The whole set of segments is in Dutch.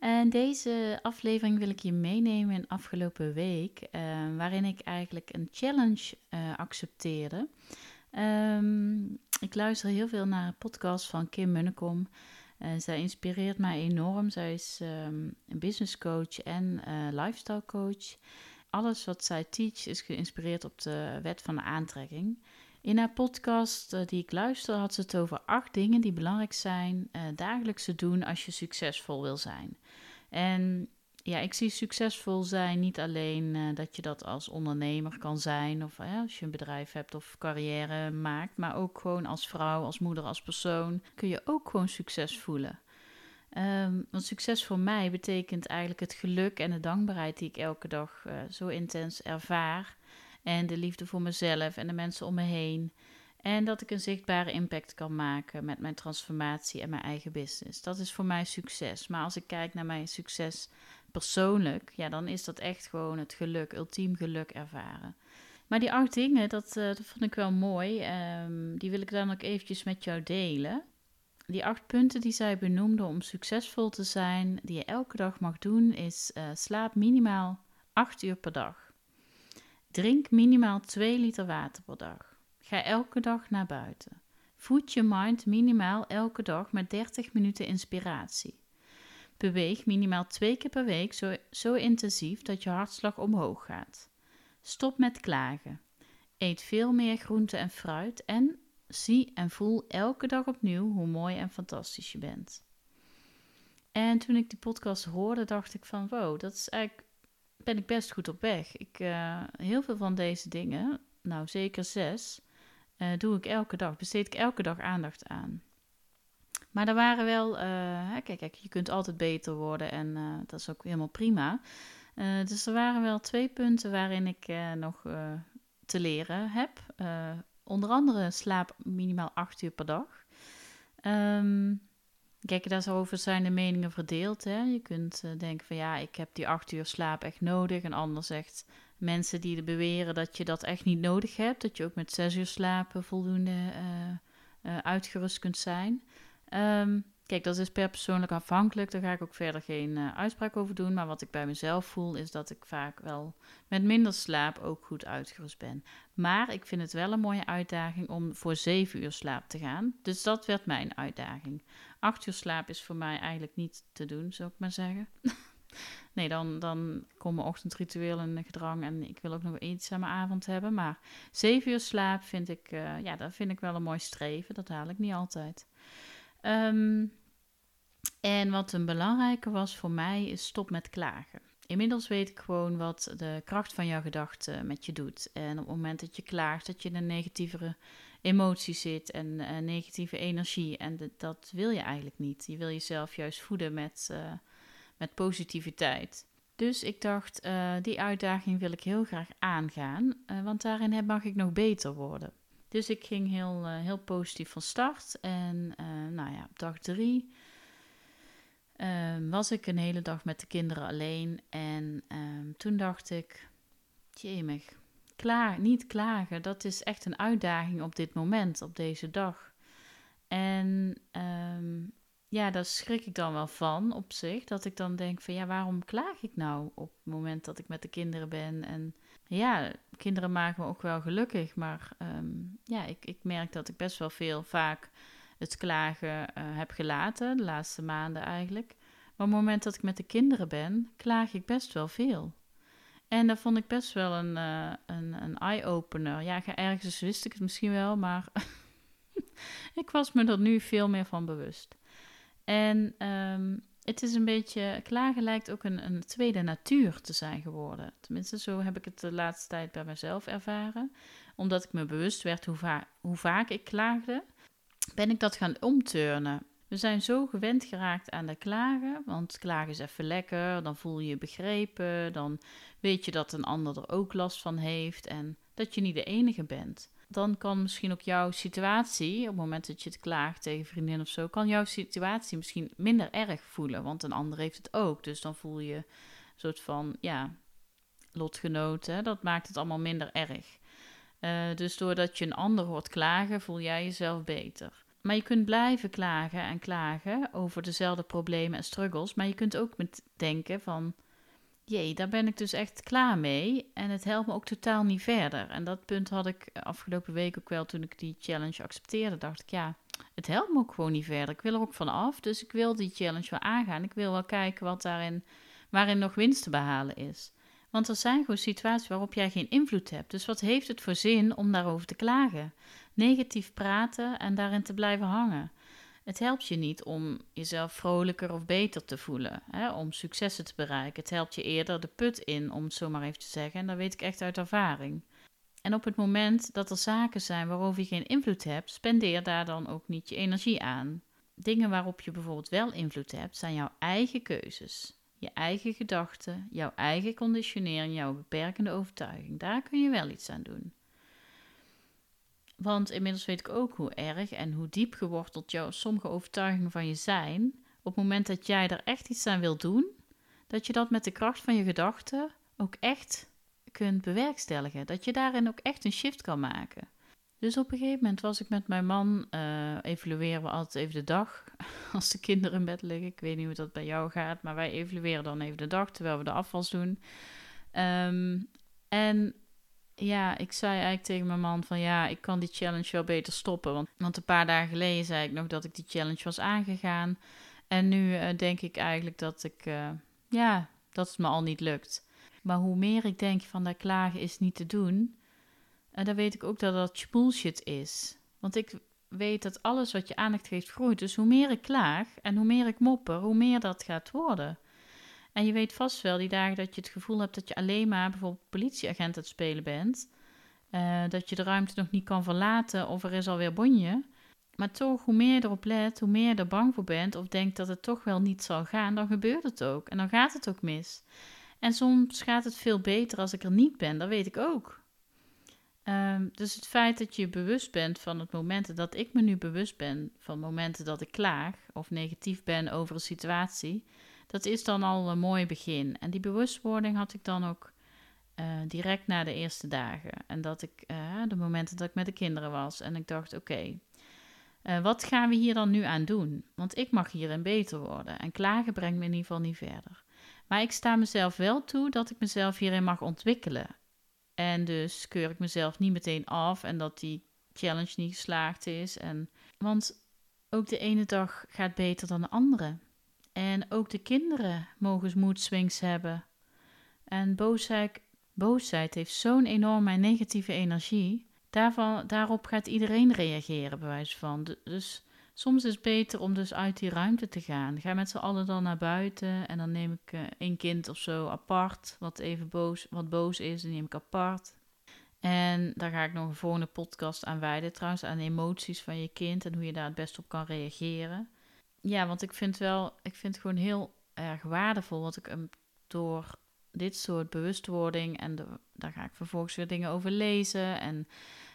En deze aflevering wil ik je meenemen in afgelopen week, uh, waarin ik eigenlijk een challenge uh, accepteerde. Um, ik luister heel veel naar een podcast van Kim Munnekom. Uh, zij inspireert mij enorm. Zij is um, een business coach en lifestyle coach. Alles wat zij teach is geïnspireerd op de wet van de aantrekking. In haar podcast die ik luister had ze het over acht dingen die belangrijk zijn uh, dagelijks te doen als je succesvol wil zijn. En ja, ik zie succesvol zijn niet alleen uh, dat je dat als ondernemer kan zijn of als je een bedrijf hebt of carrière maakt, maar ook gewoon als vrouw, als moeder, als persoon kun je ook gewoon succes voelen. Um, want succes voor mij betekent eigenlijk het geluk en de dankbaarheid die ik elke dag zo intens ervaar. En de liefde voor mezelf en de mensen om me heen. En dat ik een zichtbare impact kan maken met mijn transformatie en mijn eigen business. Dat is voor mij succes. Maar als ik kijk naar mijn succes persoonlijk, ja, dan is dat echt gewoon het geluk, ultiem geluk ervaren. Maar die acht dingen, dat, dat vond ik wel mooi. Um, die wil ik dan ook eventjes met jou delen. Die acht punten die zij benoemde om succesvol te zijn, die je elke dag mag doen, is uh, slaap minimaal 8 uur per dag. Drink minimaal 2 liter water per dag. Ga elke dag naar buiten. Voed je mind minimaal elke dag met 30 minuten inspiratie. Beweeg minimaal twee keer per week zo, zo intensief dat je hartslag omhoog gaat. Stop met klagen. Eet veel meer groente en fruit en zie en voel elke dag opnieuw hoe mooi en fantastisch je bent. En toen ik die podcast hoorde, dacht ik van wow, dat is eigenlijk ben ik best goed op weg. Ik, uh, heel veel van deze dingen, nou zeker zes, uh, doe ik elke dag, besteed ik elke dag aandacht aan. Maar er waren wel, uh, kijk, kijk, je kunt altijd beter worden en dat is ook helemaal prima. dus er waren wel twee punten waarin ik nog te leren heb. onder andere slaap minimaal acht uur per dag. Um, kijk, daarover zijn de meningen verdeeld. Hè? Je kunt denken van ja, ik heb die acht uur slaap echt nodig. En ander zegt mensen die beweren dat je dat echt niet nodig hebt. Dat je ook met zes uur slapen voldoende uh, uh, uitgerust kunt zijn. Um, kijk, dat is per persoonlijk afhankelijk. Daar ga ik ook verder geen uitspraak over doen. Maar wat ik bij mezelf voel, is dat ik vaak wel met minder slaap ook goed uitgerust ben. Maar ik vind het wel een mooie uitdaging om voor zeven uur slaap te gaan. Dus dat werd mijn uitdaging. Acht uur slaap is voor mij eigenlijk niet te doen, zou ik maar zeggen. Nee, dan, dan komt mijn ochtendritueel in gedrang en ik wil ook nog iets aan mijn avond hebben. Maar zeven uur slaap vind ik, uh, ja, dat vind ik wel een mooi streven. Dat haal ik niet altijd. Um, en wat een belangrijke was voor mij is stop met klagen. Inmiddels weet ik gewoon wat de kracht van jouw gedachten met je doet. En op het moment dat je klaagt, dat je in een negatievere emotie zit en uh, negatieve energie. En dat wil je eigenlijk niet. Je wil jezelf juist voeden met, uh, met positiviteit. Dus ik dacht, uh, die uitdaging wil ik heel graag aangaan, want daarin mag ik nog beter worden. Dus ik ging heel, heel positief van start. En nou ja, op dag drie ehm, was ik een hele dag met de kinderen alleen. En ehm, toen dacht ik, jemig, klaar, niet klagen, dat is echt een uitdaging op dit moment, op deze dag. En um, ja, daar schrik ik dan wel van op zich. Dat ik dan denk van ja, waarom klaag ik nou op het moment dat ik met de kinderen ben? En ja, kinderen maken me ook wel gelukkig. Maar um, ja, ik, ik merk dat ik best wel veel vaak het klagen uh, heb gelaten. De laatste maanden eigenlijk. Maar op het moment dat ik met de kinderen ben, klaag ik best wel veel. En dat vond ik best wel een, uh, een, een eye-opener. Ja, ergens wist ik het misschien wel, maar ik was me er nu veel meer van bewust. En um, het is een beetje, klagen lijkt ook een, een, tweede natuur te zijn geworden. Tenminste, zo heb ik het de laatste tijd bij mezelf ervaren. Omdat ik me bewust werd hoe, va hoe vaak ik klaagde, ben ik dat gaan omturnen. We zijn zo gewend geraakt aan de klagen, want klagen is even lekker, dan voel je je begrepen, dan weet je dat een ander er ook last van heeft en dat je niet de enige bent. Dan kan misschien ook jouw situatie, op het moment dat je het klaagt tegen vriendin of zo, kan jouw situatie misschien minder erg voelen, want een ander heeft het ook. Dus dan voel je een soort van, ja, lotgenoten, dat maakt het allemaal minder erg. Uh, dus doordat je een ander hoort klagen, voel jij jezelf beter. Maar je kunt blijven klagen en klagen over dezelfde problemen en struggles. Maar je kunt ook met denken van, jee, daar ben ik dus echt klaar mee. En het helpt me ook totaal niet verder. En dat punt had ik afgelopen week ook wel toen ik die challenge accepteerde. Dacht ik, ja, het helpt me ook gewoon niet verder. Ik wil er ook van af, dus ik wil die challenge wel aangaan. Ik wil wel kijken wat daarin, waarin nog winst te behalen is. Want er zijn gewoon situaties waarop jij geen invloed hebt. Dus wat heeft het voor zin om daarover te klagen? Negatief praten en daarin te blijven hangen. Het helpt je niet om jezelf vrolijker of beter te voelen, hè, om successen te bereiken. Het helpt je eerder de put in, om het zo maar even te zeggen. En dat weet ik echt uit ervaring. En op het moment dat er zaken zijn waarover je geen invloed hebt, spendeer daar dan ook niet je energie aan. Dingen waarop je bijvoorbeeld wel invloed hebt, zijn jouw eigen keuzes je eigen gedachten, jouw eigen conditionering, jouw beperkende overtuiging. Daar kun je wel iets aan doen. Want inmiddels weet ik ook hoe erg en hoe diep geworteld jouw sommige overtuigingen van je zijn. Op het moment dat jij er echt iets aan wilt doen, dat je dat met de kracht van je gedachten ook echt kunt bewerkstelligen. Dat je daarin ook echt een shift kan maken. Dus op een gegeven moment was ik met mijn man, uh, evalueren we altijd even de dag als de kinderen in bed liggen. Ik weet niet hoe dat bij jou gaat, maar wij evalueren dan even de dag terwijl we de afwas doen. Ehm, en ja, ik zei eigenlijk tegen mijn man van ja, ik kan die challenge wel beter stoppen. Want, want een paar dagen geleden zei ik nog dat ik die challenge was aangegaan. En nu uh, denk ik eigenlijk dat ik, uh, ja, dat het me al niet lukt. Maar hoe meer ik denk van dat klagen is niet te doen, en dan weet ik ook dat dat bullshit is. Want ik weet dat alles wat je aandacht geeft groeit. Dus hoe meer ik klaag en hoe meer ik mopper, hoe meer dat gaat worden. En je weet vast wel die dagen dat je het gevoel hebt dat je alleen maar bijvoorbeeld politieagent aan het spelen bent. Uh, dat je de ruimte nog niet kan verlaten of er is alweer bonje. Maar toch, hoe meer je erop let, hoe meer je er bang voor bent of denkt dat het toch wel niet zal gaan, dan gebeurt het ook. En dan gaat het ook mis. En soms gaat het veel beter als ik er niet ben, dat weet ik ook. Ehm, dus het feit dat je bewust bent van het momenten dat ik me nu bewust ben van momenten dat ik klaag of negatief ben over een situatie, dat is dan al een mooi begin. En die bewustwording had ik dan ook uh, direct na de eerste dagen. En dat ik, uh, de momenten dat ik met de kinderen was. En ik dacht, oké, eh, wat gaan we hier dan nu aan doen? Want ik mag hierin beter worden. En klagen brengt me in ieder geval niet verder. Maar ik sta mezelf wel toe dat ik mezelf hierin mag ontwikkelen. En dus keur ik mezelf niet meteen af en dat die challenge niet geslaagd is. En, want ook de ene dag gaat beter dan de andere. En ook de kinderen mogen mood swings hebben. En boosheid, boosheid heeft zo'n enorme negatieve energie. Daarvan, daarop gaat iedereen reageren, bij wijze van. Dus soms is het beter om dus uit die ruimte te gaan. Ga met z'n allen dan naar buiten en dan neem ik een kind of zo apart, wat even boos, wat boos is, die neem ik apart. En daar ga ik nog een volgende podcast aan wijden, trouwens, aan emoties van je kind en hoe je daar het best op kan reageren. Ja, want ik vind wel, ik vind het gewoon heel erg waardevol wat ik hem door dit soort bewustwording en daar ga ik vervolgens weer dingen over lezen en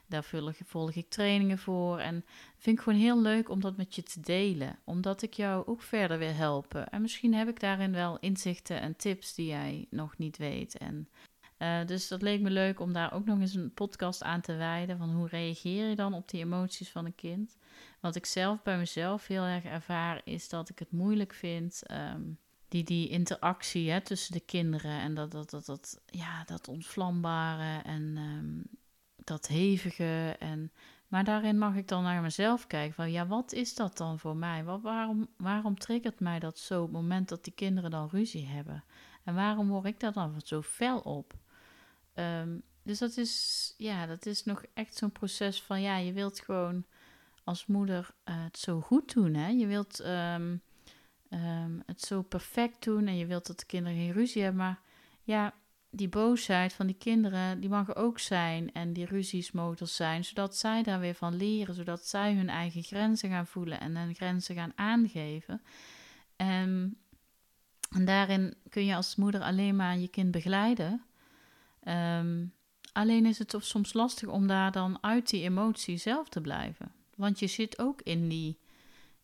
daar volg, ik trainingen voor. En vind ik gewoon heel leuk om dat met je te delen. Omdat ik jou ook verder wil helpen. En misschien heb ik daarin wel inzichten en tips die jij nog niet weet. En uh, dus dat leek me leuk om daar ook nog eens een podcast aan te wijden. Van hoe reageer je dan op die emoties van een kind? Wat ik zelf bij mezelf heel erg ervaar, is dat ik het moeilijk vind. Um, die, die interactie hè, tussen de kinderen en dat, dat, dat, dat, ja, dat ontvlambare en um, dat hevige. En, maar daarin mag ik dan naar mezelf kijken van ja, wat is dat dan voor mij? Wat, waarom, waarom triggert mij dat zo op het moment dat die kinderen dan ruzie hebben? En waarom word ik daar dan zo fel op? Um, dus dat is, ja, dat is nog echt zo'n proces van ja, je wilt gewoon als moeder uh, het zo goed doen. Hè? Je wilt um, um, het zo perfect doen en je wilt dat de kinderen geen ruzie hebben. Maar ja, die boosheid van die kinderen, die mag er ook zijn. En die ruzies mogen zijn, zodat zij daar weer van leren. Zodat zij hun eigen grenzen gaan voelen en hun grenzen gaan aangeven. En, en daarin kun je als moeder alleen maar je kind begeleiden. Um, alleen is het soms lastig om daar dan uit die emotie zelf te blijven. Want je zit ook in die,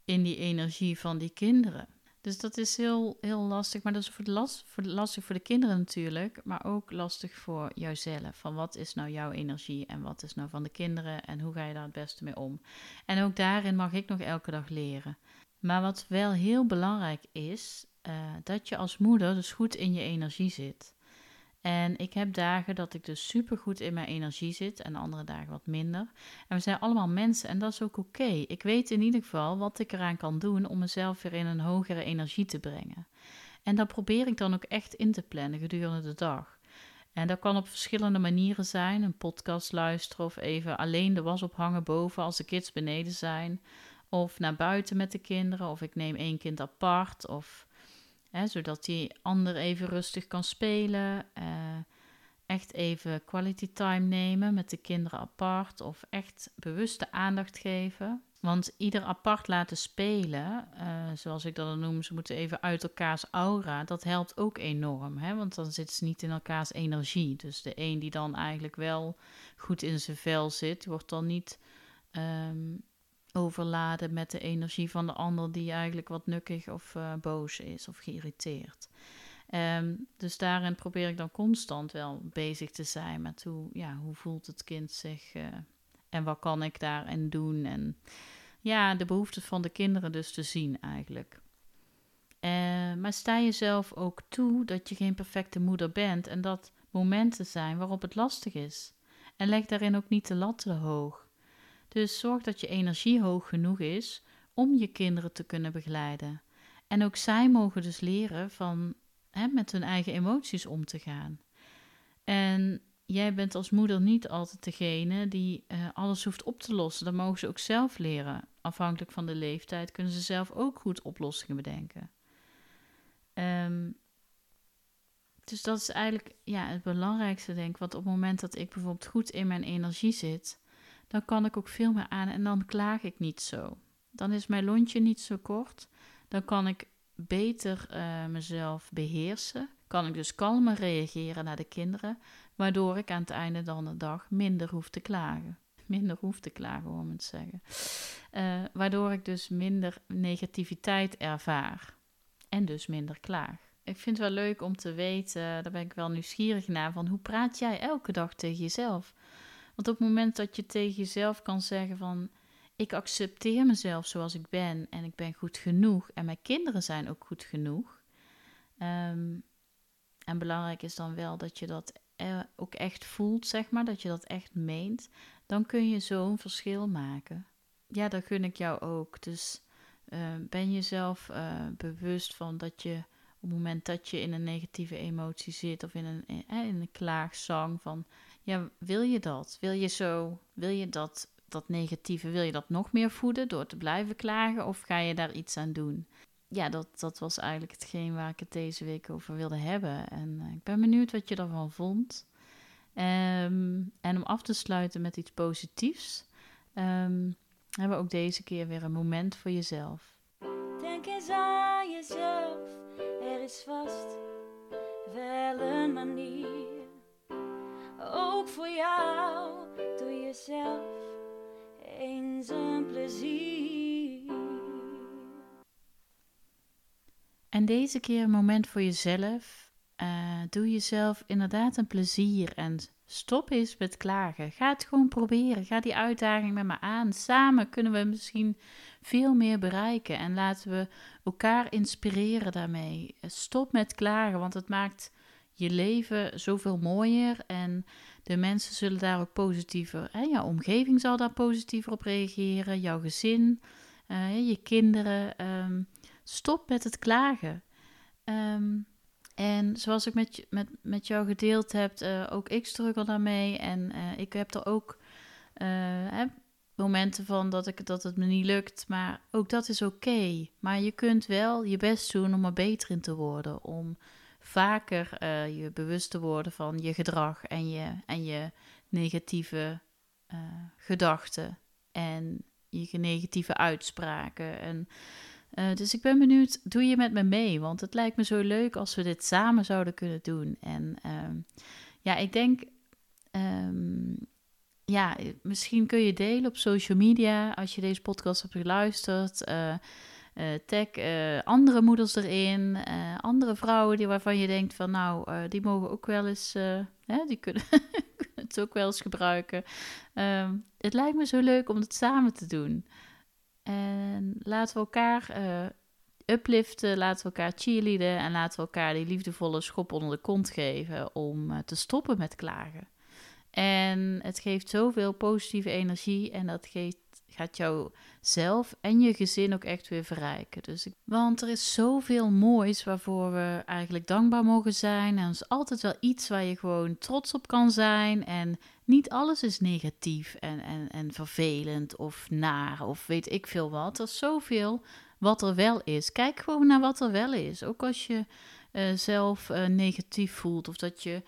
in die energie van die kinderen. Dus dat is heel, heel lastig. Maar dat is voor de last, voor de, lastig voor de kinderen natuurlijk. Maar ook lastig voor jouzelf. Van wat is nou jouw energie en wat is nou van de kinderen en hoe ga je daar het beste mee om? En ook daarin mag ik nog elke dag leren. Maar wat wel heel belangrijk is, uh, dat je als moeder dus goed in je energie zit. En ik heb dagen dat ik dus super goed in mijn energie zit en andere dagen wat minder. En we zijn allemaal mensen en dat is ook oké. Ik weet in ieder geval wat ik eraan kan doen om mezelf weer in een hogere energie te brengen. En dat probeer ik dan ook echt in te plannen gedurende de dag. En dat kan op verschillende manieren zijn. Een podcast luisteren of even alleen de was ophangen boven als de kids beneden zijn. Of naar buiten met de kinderen. Of ik neem één kind apart. Of Zodat die ander even rustig kan spelen. Uh, echt even quality time nemen met de kinderen apart. Of echt bewuste aandacht geven. Want ieder apart laten spelen, uh, zoals ik dat dan noem, ze moeten even uit elkaars aura. Dat helpt ook enorm. Hè? Want dan zitten ze niet in elkaars energie. Dus de een die dan eigenlijk wel goed in zijn vel zit, wordt dan niet um, overladen met de energie van de ander die eigenlijk wat nukkig of uh, boos is of geïrriteerd. Um, dus daarin probeer ik dan constant wel bezig te zijn met hoe, ja, hoe voelt het kind zich uh, en wat kan ik daarin doen. En ja, de behoeften van de kinderen dus te zien eigenlijk. Uh, maar sta jezelf ook toe dat je geen perfecte moeder bent en dat momenten zijn waarop het lastig is. En leg daarin ook niet de lat te hoog. Dus zorg dat je energie hoog genoeg is om je kinderen te kunnen begeleiden. En ook zij mogen dus leren van hè, met hun eigen emoties om te gaan. En jij bent als moeder niet altijd degene die uh, alles hoeft op te lossen. Dat mogen ze ook zelf leren. Afhankelijk van de leeftijd kunnen ze zelf ook goed oplossingen bedenken. Um, dus dat is eigenlijk ja, het belangrijkste, denk ik. Want op het moment dat ik bijvoorbeeld goed in mijn energie zit, dan kan ik ook veel meer aan en dan klaag ik niet zo. Dan is mijn lontje niet zo kort. Dan kan ik beter uh, mezelf beheersen. Kan ik dus kalmer reageren naar de kinderen, waardoor ik aan het einde van de dag minder hoef te klagen. Minder hoef te klagen, om het te zeggen. Uh, waardoor ik dus minder negativiteit ervaar en dus minder klaag. Ik vind het wel leuk om te weten, daar ben ik wel nieuwsgierig naar, van hoe praat jij elke dag tegen jezelf? Want op het moment dat je tegen jezelf kan zeggen van ik accepteer mezelf zoals ik ben en ik ben goed genoeg en mijn kinderen zijn ook goed genoeg. Ehm, en belangrijk is dan wel dat je dat ook echt voelt, zeg maar, dat je dat echt meent. Dan kun je zo'n verschil maken. Ja, dat gun ik jou ook. Dus uh, ben jezelf uh, bewust van dat je op het moment dat je in een negatieve emotie zit of in een, in, in een klaagzang van ja, wil je dat? Wil je zo, wil je dat, dat negatieve, wil je dat nog meer voeden door te blijven klagen of ga je daar iets aan doen? Ja, dat, dat was eigenlijk hetgeen waar ik het deze week over wilde hebben. En uh, ik ben benieuwd wat je ervan vond. Um, en om af te sluiten met iets positiefs, um, hebben we ook deze keer weer een moment voor jezelf. Denk eens aan jezelf, is vast wel een manier ook voor jou. Doe jezelf eens een plezier. En deze keer een moment voor jezelf. Uh, doe jezelf inderdaad een plezier en stop eens met klagen. Ga het gewoon proberen. Ga die uitdaging met me aan. Samen kunnen we misschien veel meer bereiken en laten we elkaar inspireren daarmee. Stop met klagen, want het maakt je leven zoveel mooier en de mensen zullen daar ook positiever, hè, jouw omgeving zal daar positiever op reageren, jouw gezin, uh, je kinderen. Um, stop met het klagen. Um, en zoals ik met, met, met jou gedeeld heb, uh, ook ik struggle daarmee. En uh, ik heb er ook momenten van dat, ik, dat het me niet lukt. Maar ook dat is oké. Maar je kunt wel je best doen om er beter in te worden. Om vaker je bewust te worden van je gedrag en je, en je negatieve gedachten en je negatieve uitspraken. En, dus ik ben benieuwd, doe je met me mee? Want het lijkt me zo leuk als we dit samen zouden kunnen doen. En ehm, ja, ik denk Ehm, ja, misschien kun je delen op social media als je deze podcast hebt geluisterd. Uh, tag andere moeders erin, andere vrouwen die, waarvan je denkt van nou, die mogen ook wel eens, hè, die kunnen het ook wel eens gebruiken. Ehm, het lijkt me zo leuk om het samen te doen. En laten we elkaar upliften, laten we elkaar cheerleaden en laten we elkaar die liefdevolle schop onder de kont geven om te stoppen met klagen. En het geeft zoveel positieve energie en dat geeft, gaat jou zelf en je gezin ook echt weer verrijken. Dus want er is zoveel moois waarvoor we eigenlijk dankbaar mogen zijn. En er is altijd wel iets waar je gewoon trots op kan zijn. En niet alles is negatief en, en, en vervelend of naar of weet ik veel wat. Er is zoveel wat er wel is. Kijk gewoon naar wat er wel is. Ook als je uh, zelf uh, negatief voelt of dat je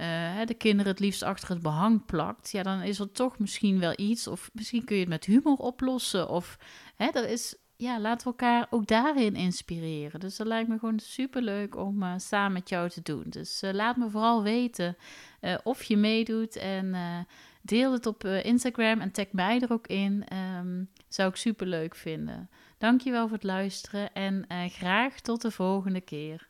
uh, de kinderen het liefst achter het behang plakt, ja, dan is er toch misschien wel iets. Of misschien kun je het met humor oplossen. Of hè, er is, ja, laten we elkaar ook daarin inspireren. Dus dat lijkt me gewoon super leuk om uh, samen met jou te doen. Dus uh, laat me vooral weten of je meedoet. En deel het op Instagram en tag mij er ook in. Um, zou ik super leuk vinden. Dankjewel voor het luisteren en graag tot de volgende keer.